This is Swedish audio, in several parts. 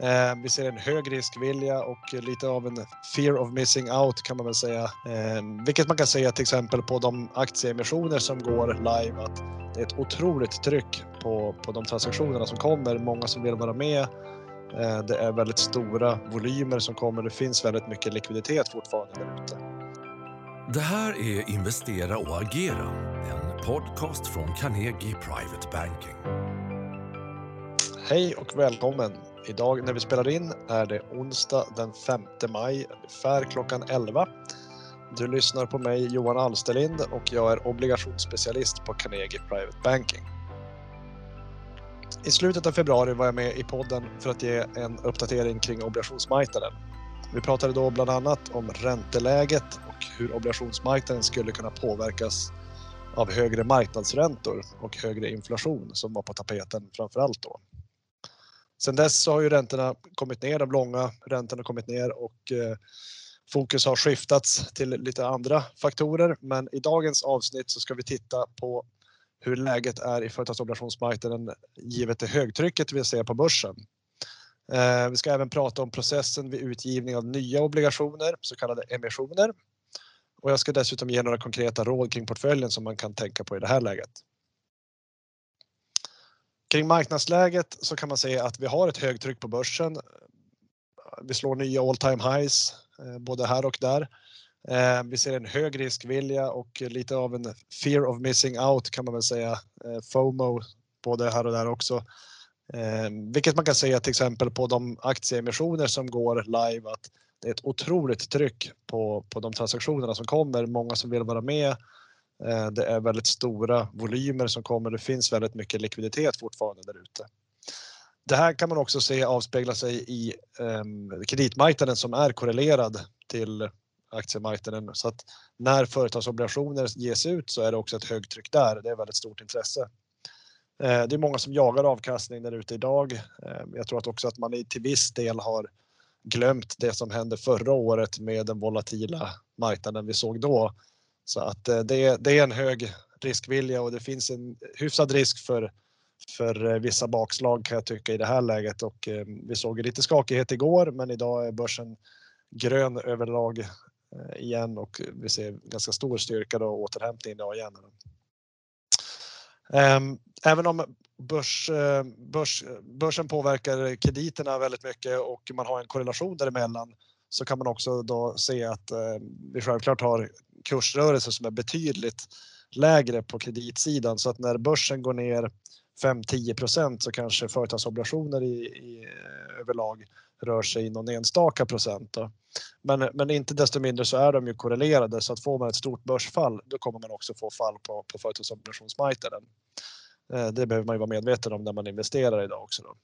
Eh, vi ser en hög riskvilja och lite av en fear of missing out kan man väl säga. Eh, vilket man kan säga till exempel på de aktieemissioner som går live att det är ett otroligt tryck på, på de transaktionerna som kommer. Många som vill vara med. Eh, det är väldigt stora volymer som kommer. Det finns väldigt mycket likviditet fortfarande där ute. Det här är Investera och agera, en podcast från Carnegie Private Banking. Hej och välkommen! Idag när vi spelar in är det onsdag den 5 maj, ungefär klockan 11. Du lyssnar på mig Johan Alsterlind och jag är obligationsspecialist på Carnegie Private Banking. I slutet av februari var jag med i podden för att ge en uppdatering kring obligationsmarknaden. Vi pratade då bland annat om ränteläget och hur obligationsmarknaden skulle kunna påverkas av högre marknadsräntor och högre inflation som var på tapeten framför allt då. Sen dess så har ju räntorna kommit ner, de långa räntorna har kommit ner och eh, fokus har skiftats till lite andra faktorer. Men i dagens avsnitt så ska vi titta på hur läget är i företagsobligationsmarknaden givet det högtrycket vi ser på börsen. Eh, vi ska även prata om processen vid utgivning av nya obligationer, så kallade emissioner. Och jag ska dessutom ge några konkreta råd kring portföljen som man kan tänka på i det här läget. Kring marknadsläget så kan man säga att vi har ett högtryck på börsen. Vi slår nya all time highs eh, både här och där. Eh, vi ser en hög riskvilja och lite av en fear of missing out kan man väl säga. Eh, FOMO både här och där också. Vilket man kan säga till exempel på de aktieemissioner som går live att det är ett otroligt tryck på, på de transaktionerna som kommer. Många som vill vara med Eh, det är väldigt stora volymer som kommer. Det finns väldigt mycket likviditet fortfarande där ute. Det här kan man också se avspegla sig i ehm, kreditmarknaden som är korrelerad till aktiemarknaden. Så att när företagsobligationer ges ut så är det också ett högtryck där. Det är väldigt stort intresse. Eh, det är många som jagar avkastning där ute idag. Ehm, jag tror att också att man till viss del har glömt det som hände förra året med den volatila marknaden vi såg då så att eh, det, det är en hög riskvilja och det finns en hyfsad risk för, för eh, vissa bakslag kan jag tycka i det här läget och eh, vi såg lite skakighet igår men idag är börsen grön överlag eh, igen och vi ser ganska stor styrka och återhämtning idag igen. Ehm, även om börs, börs, börsen påverkar krediterna väldigt mycket och man har en korrelation däremellan så kan man också då se att vi självklart har kursrörelser som är betydligt lägre på kreditsidan så att när börsen går ner 5-10% så kanske företagsobligationer i, i, överlag rör sig i någon enstaka procent. Då. Men, men inte desto mindre så är de ju korrelerade så att får man ett stort börsfall då kommer man också få fall på, på företagsobligationsmarknaden. Eh, det behöver man ju vara medveten om när man investerar idag också. Då.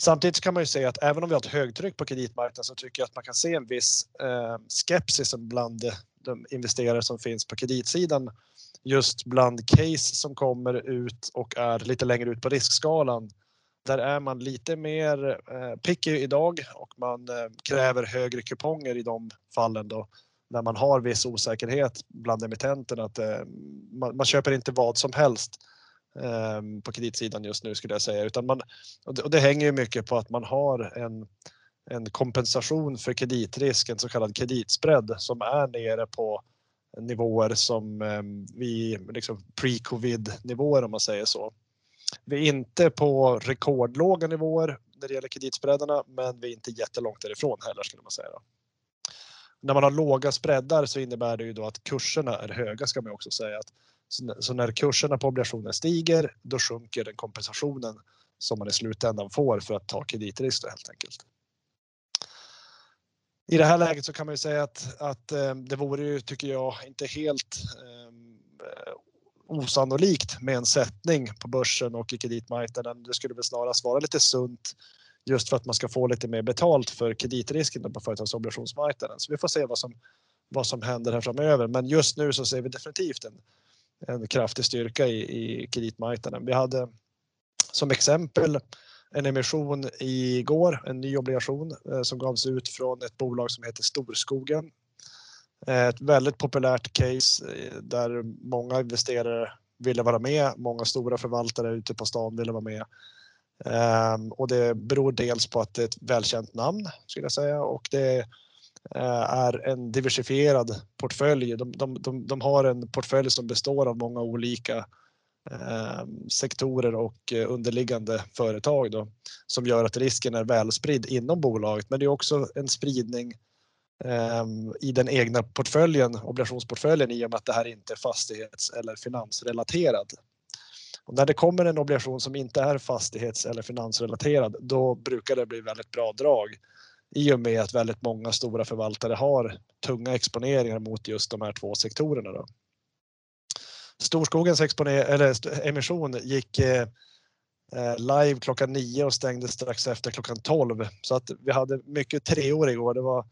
Samtidigt kan man ju säga att även om vi har ett högtryck på kreditmarknaden så tycker jag att man kan se en viss eh, skepsis bland de investerare som finns på kreditsidan just bland case som kommer ut och är lite längre ut på riskskalan. Där är man lite mer eh, picky idag och man eh, kräver högre kuponger i de fallen då när man har viss osäkerhet bland emittenterna att eh, man, man, köper inte vad som helst på kreditsidan just nu skulle jag säga utan man och det, och det hänger ju mycket på att man har en en kompensation för kreditrisk, en så kallad kreditspread som är nere på nivåer som eh, vi liksom pre-covid nivåer om man säger så. Vi är inte på rekordlåga nivåer när det gäller kreditspreadarna, men vi är inte jättelångt därifrån heller skulle man säga. När man har låga spreadar så innebär det ju då att kurserna är höga ska man också säga. Att, så när kurserna på obligationer stiger, då sjunker den kompensationen som man i slutändan får för att ta kreditrisk helt enkelt. I det här läget så kan man ju säga att, att eh, det vore ju, tycker jag, inte helt ehm, eh, osannolikt med en sättning på börsen och i kreditmarknaden. Det skulle väl snarast vara lite sunt just för att man ska få lite mer betalt för kreditrisken på företagsobligationsmarknaden. Så vi får se vad som, vad som händer här framöver. Men just nu så ser vi definitivt en, en kraftig styrka i, i kreditmarknaden. Vi hade som exempel en emission igår, en ny obligation eh, som gavs ut från ett bolag som heter Storskogen. Eh, ett väldigt populärt case eh, där många investerare ville vara med. Många stora förvaltare ute på stan ville vara med. Ehm, och det beror dels på att det är ett välkänt namn skulle jag säga och det eh, är en diversifierad portfölj. De, de, de, de har en portfölj som består av många olika Eh, sektorer och eh, underliggande företag då, som gör att risken är välspridd inom bolaget. Men det är också en spridning eh, i den egna portföljen, obligationsportföljen i och med att det här inte är fastighets eller finansrelaterad. Och när det kommer en obligation som inte är fastighets eller finansrelaterad, då brukar det bli väldigt bra drag i och med att väldigt många stora förvaltare har tunga exponeringar mot just de här två sektorerna. Då. Storskogens eller emission gick eh, eh live klockan 9 och stängde strax efter klockan 12. Så att vi hade mycket treor igår. Det var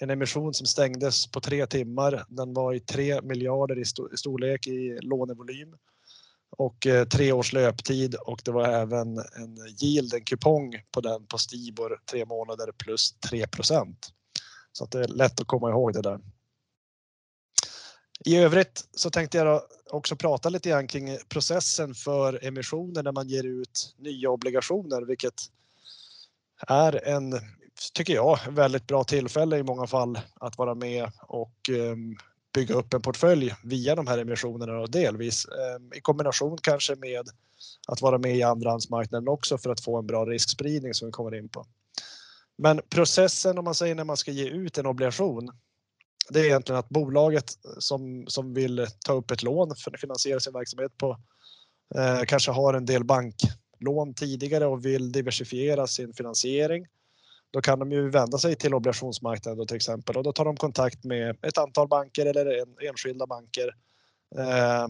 en emission som stängdes på tre timmar. Den var i 3 miljarder i storlek i lånevolym och eh, tre års löptid och det var även en yield, en kupong på den på Stibor tre månader plus 3% Så att det är lätt att komma ihåg det där. I övrigt så tänkte jag också prata lite grann kring processen för emissioner när man ger ut nya obligationer, vilket är en, tycker jag, väldigt bra tillfälle i många fall att vara med och ehm, bygga upp en portfölj via de här emissionerna och delvis ehm, i kombination kanske med att vara med i andrahandsmarknaden också för att få en bra riskspridning som vi kommer in på. Men processen om man säger när man ska ge ut en obligation, det är egentligen att bolaget som, som vill ta upp ett lån för att finansiera sin verksamhet på eh, kanske har en del banklån tidigare och vill diversifiera sin finansiering då kan de ju vända sig till obligationsmarknaden då till exempel och då tar de kontakt med ett antal banker eller en, enskilda banker eh,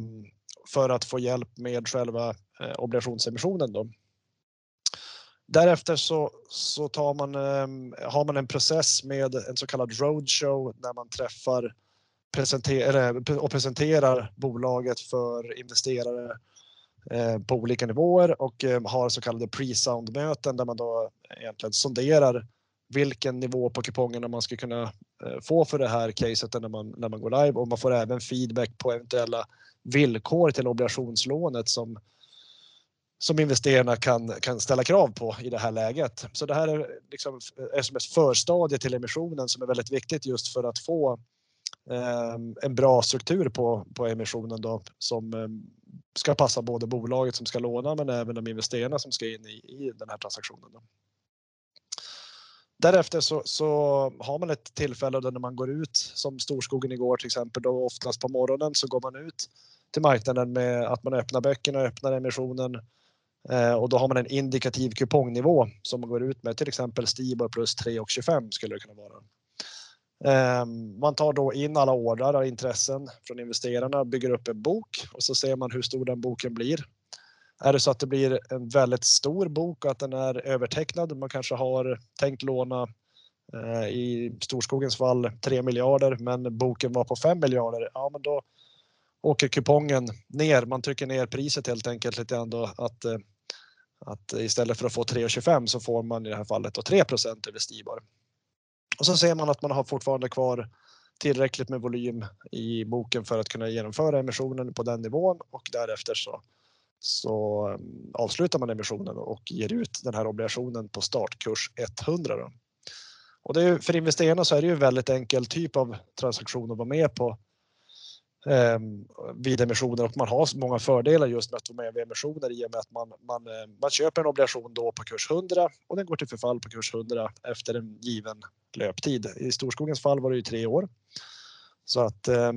för att få hjälp med själva eh, obligationsemissionen. Då. Därefter så, så tar man, ehm, har man en process med en så kallad roadshow när man träffar presenter, och presenterar bolaget för investerare eh, på olika nivåer och ehm, har så kallade pre-sound möten där man då egentligen sonderar vilken nivå på kupongerna man ska kunna eh, få för det här caset när man, när man går live. Och man får även feedback på eventuella villkor till obligationslånet som, som investerarna kan, kan ställa krav på i det här läget. Så det här är, liksom, är som ett förstadie till emissionen som är väldigt viktigt just för att få eh, en bra struktur på, på emissionen då, som eh, ska passa både bolaget som ska låna men även de investerarna som ska in i, i den här transaktionen. Då. Därefter så, så, har man ett tillfälle när man går ut som Storskogen igår till exempel då oftast på morgonen så går man ut till marknaden med att man öppnar böckerna, öppnar emissionen Eh, och då har man en indikativ kupongnivå som man går ut med till exempel Stibor plus 3,25 skulle det kunna vara. Ehm, man tar då in alla ordrar och intressen från investerarna, bygger upp en bok och så ser man hur stor den boken blir är det så att det blir en väldigt stor bok och att den är övertecknad, man kanske har tänkt låna eh, i Storskogens fall 3 miljarder men boken var på 5 miljarder, ja men då åker kupongen ner. Man trycker ner priset helt enkelt lite grann då att, eh, att istället för att få 3,25 så får man i det här fallet då 3 över Stibor. Och så ser man att man har fortfarande kvar tillräckligt med volym i boken för att kunna genomföra emissionen på den nivån och därefter så så mm, avslutar man emissionen och ger ut den här obligationen på startkurs 100. Då. Och det är, för investerarna så är det ju väldigt enkel typ av transaktion att vara med på eh, Ehm, vid emissioner och man har många fördelar just med att vara med vid emissioner i och med att man, man, eh, man köper en obligation då på kurs 100 och den går till förfall på kurs 100 efter en given löptid. I Storskogens fall var det ju tre år. Så att eh,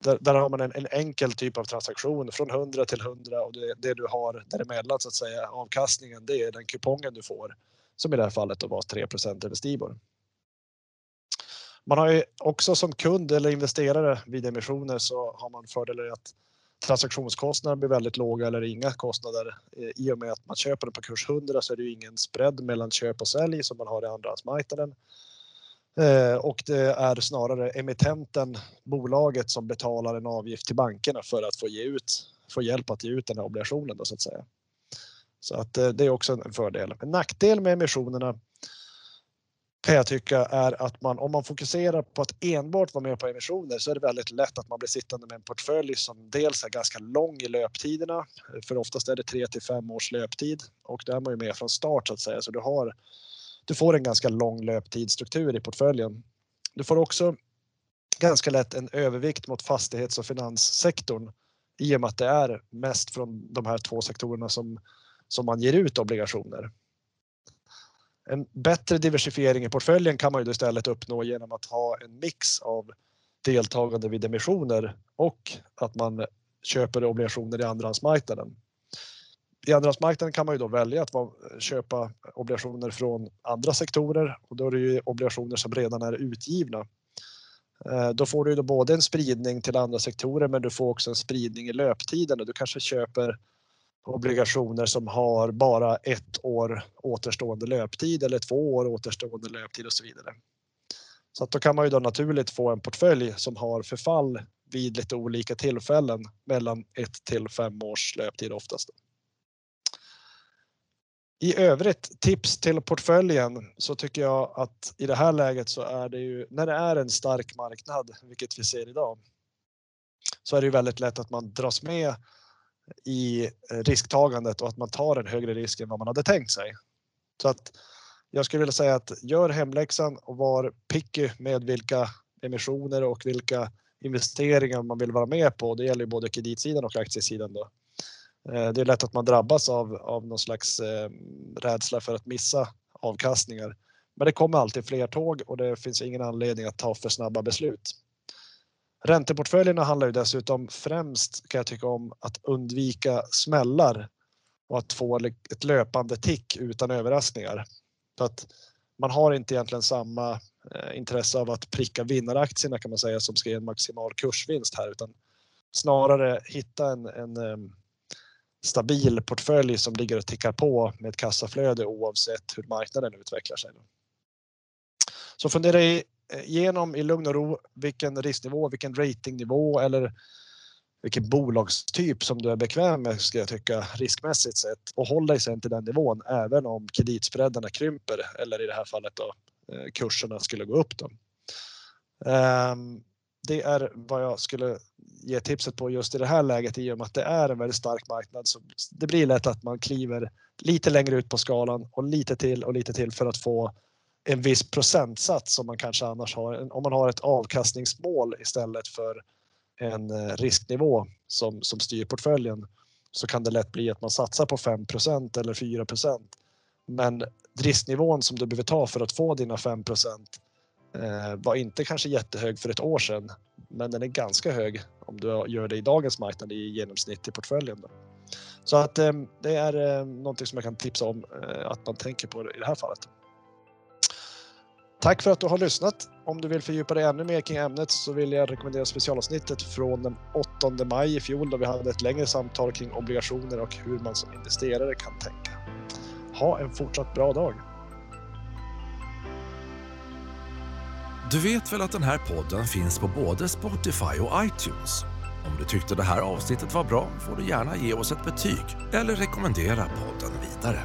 där, där, har man en, en, enkel typ av transaktion från 100 till 100 och det, det du har däremellan så att säga avkastningen det är den kupongen du får som i det här fallet då var 3 över Stibor. Man har ju också som kund eller investerare vid emissioner så har man fördelen att transaktionskostnader blir väldigt låga eller inga kostnader. I och med att man köper den på kurs 100 så är det ju ingen spread mellan köp och sälj som man har i andrahandsmarknaden. Eh, och det är snarare emittenten, bolaget, som betalar en avgift till bankerna för att få, ge ut, få hjälp att ge ut den här obligationen. Då, så att säga. Så att eh, det är också en fördel. En nackdel med emissionerna kan jag tycka är att man om man fokuserar på att enbart vara med på emissioner så är det väldigt lätt att man blir sittande med en portfölj som dels är ganska lång i löptiderna. För oftast är det 3 till 5 års löptid och då är man ju med från start så att säga. Så du, har, du får en ganska lång löptidsstruktur i portföljen. Du får också ganska lätt en övervikt mot fastighets och finanssektorn i och med att det är mest från de här två sektorerna som, som man ger ut obligationer. En bättre diversifiering i portföljen kan man ju istället uppnå genom att ha en mix av deltagande vid emissioner och att man köper obligationer i andrahandsmarknaden. I andrahandsmarknaden kan man ju då välja att köpa obligationer från andra sektorer och då är det ju obligationer som redan är utgivna. Eh, då får du då både en spridning till andra sektorer men du får också en spridning i löptiden och du kanske köper obligationer som har bara ett år återstående löptid eller två år återstående löptid och så vidare. Så att då kan man ju då naturligt få en portfölj som har förfall vid lite olika tillfällen mellan ett till fem års löptid oftast. I övrigt tips till portföljen så tycker jag att i det här läget så är det ju när det är en stark marknad, vilket vi ser idag, så är det ju väldigt lätt att man dras med i eh, risktagandet och att man tar en högre risk än vad man hade tänkt sig. Så att jag skulle vilja säga att gör hemläxan och var picky med vilka emissioner och vilka investeringar man vill vara med på. Det gäller både kreditsidan och aktiesidan. Då. Eh, det är lätt att man drabbas av, av någon slags eh, rädsla för att missa avkastningar. Men det kommer alltid fler tåg och det finns ingen anledning att ta för snabba beslut. Ränteportföljerna handlar ju dessutom främst kan jag tycka om att undvika smällar och att få ett löpande tick utan överraskningar. Så att man har inte egentligen samma eh, intresse av att pricka vinnaraktierna kan man säga som ska ge en maximal kursvinst här utan snarare hitta en, en ehm, stabil portfölj som ligger och tickar på med ett kassaflöde oavsett hur marknaden utvecklar sig. Så fundera Eh, igenom i lugn och ro vilken risknivå, vilken ratingnivå eller vilken bolagstyp som du är bekväm med ska jag tycka riskmässigt sett och håll dig sen till den nivån även om kreditspreadarna krymper eller i det här fallet då eh, kurserna skulle gå upp. Då. Ehm, det är vad jag skulle ge tipset på just i det här läget i och med att det är en väldigt stark marknad. Så det blir lätt att man kliver lite längre ut på skalan och lite till och lite till för att få en viss procentsats som man kanske annars har. Om man har ett avkastningsmål istället för en eh, risknivå som, som styr portföljen så kan det lätt bli att man satsar på 5% eller 4% Men risknivån som du behöver ta för att få dina 5 eh, var inte kanske jättehög för ett år sedan, men den är ganska hög om du gör det i dagens marknad i genomsnitt i portföljen. Så att eh, det är någonting som jag kan tipsa om att man tänker på i det här fallet. Tack för att du har lyssnat. Om du vill fördjupa dig ännu mer kring ämnet så vill jag rekommendera specialavsnittet från den 8 maj i fjol då vi hade ett längre samtal kring obligationer och hur man som investerare kan tänka. Ha en fortsatt bra dag! Du vet väl att den här podden finns på både Spotify och iTunes? Om du tyckte det här avsnittet var bra får du gärna ge oss ett betyg eller rekommendera podden vidare.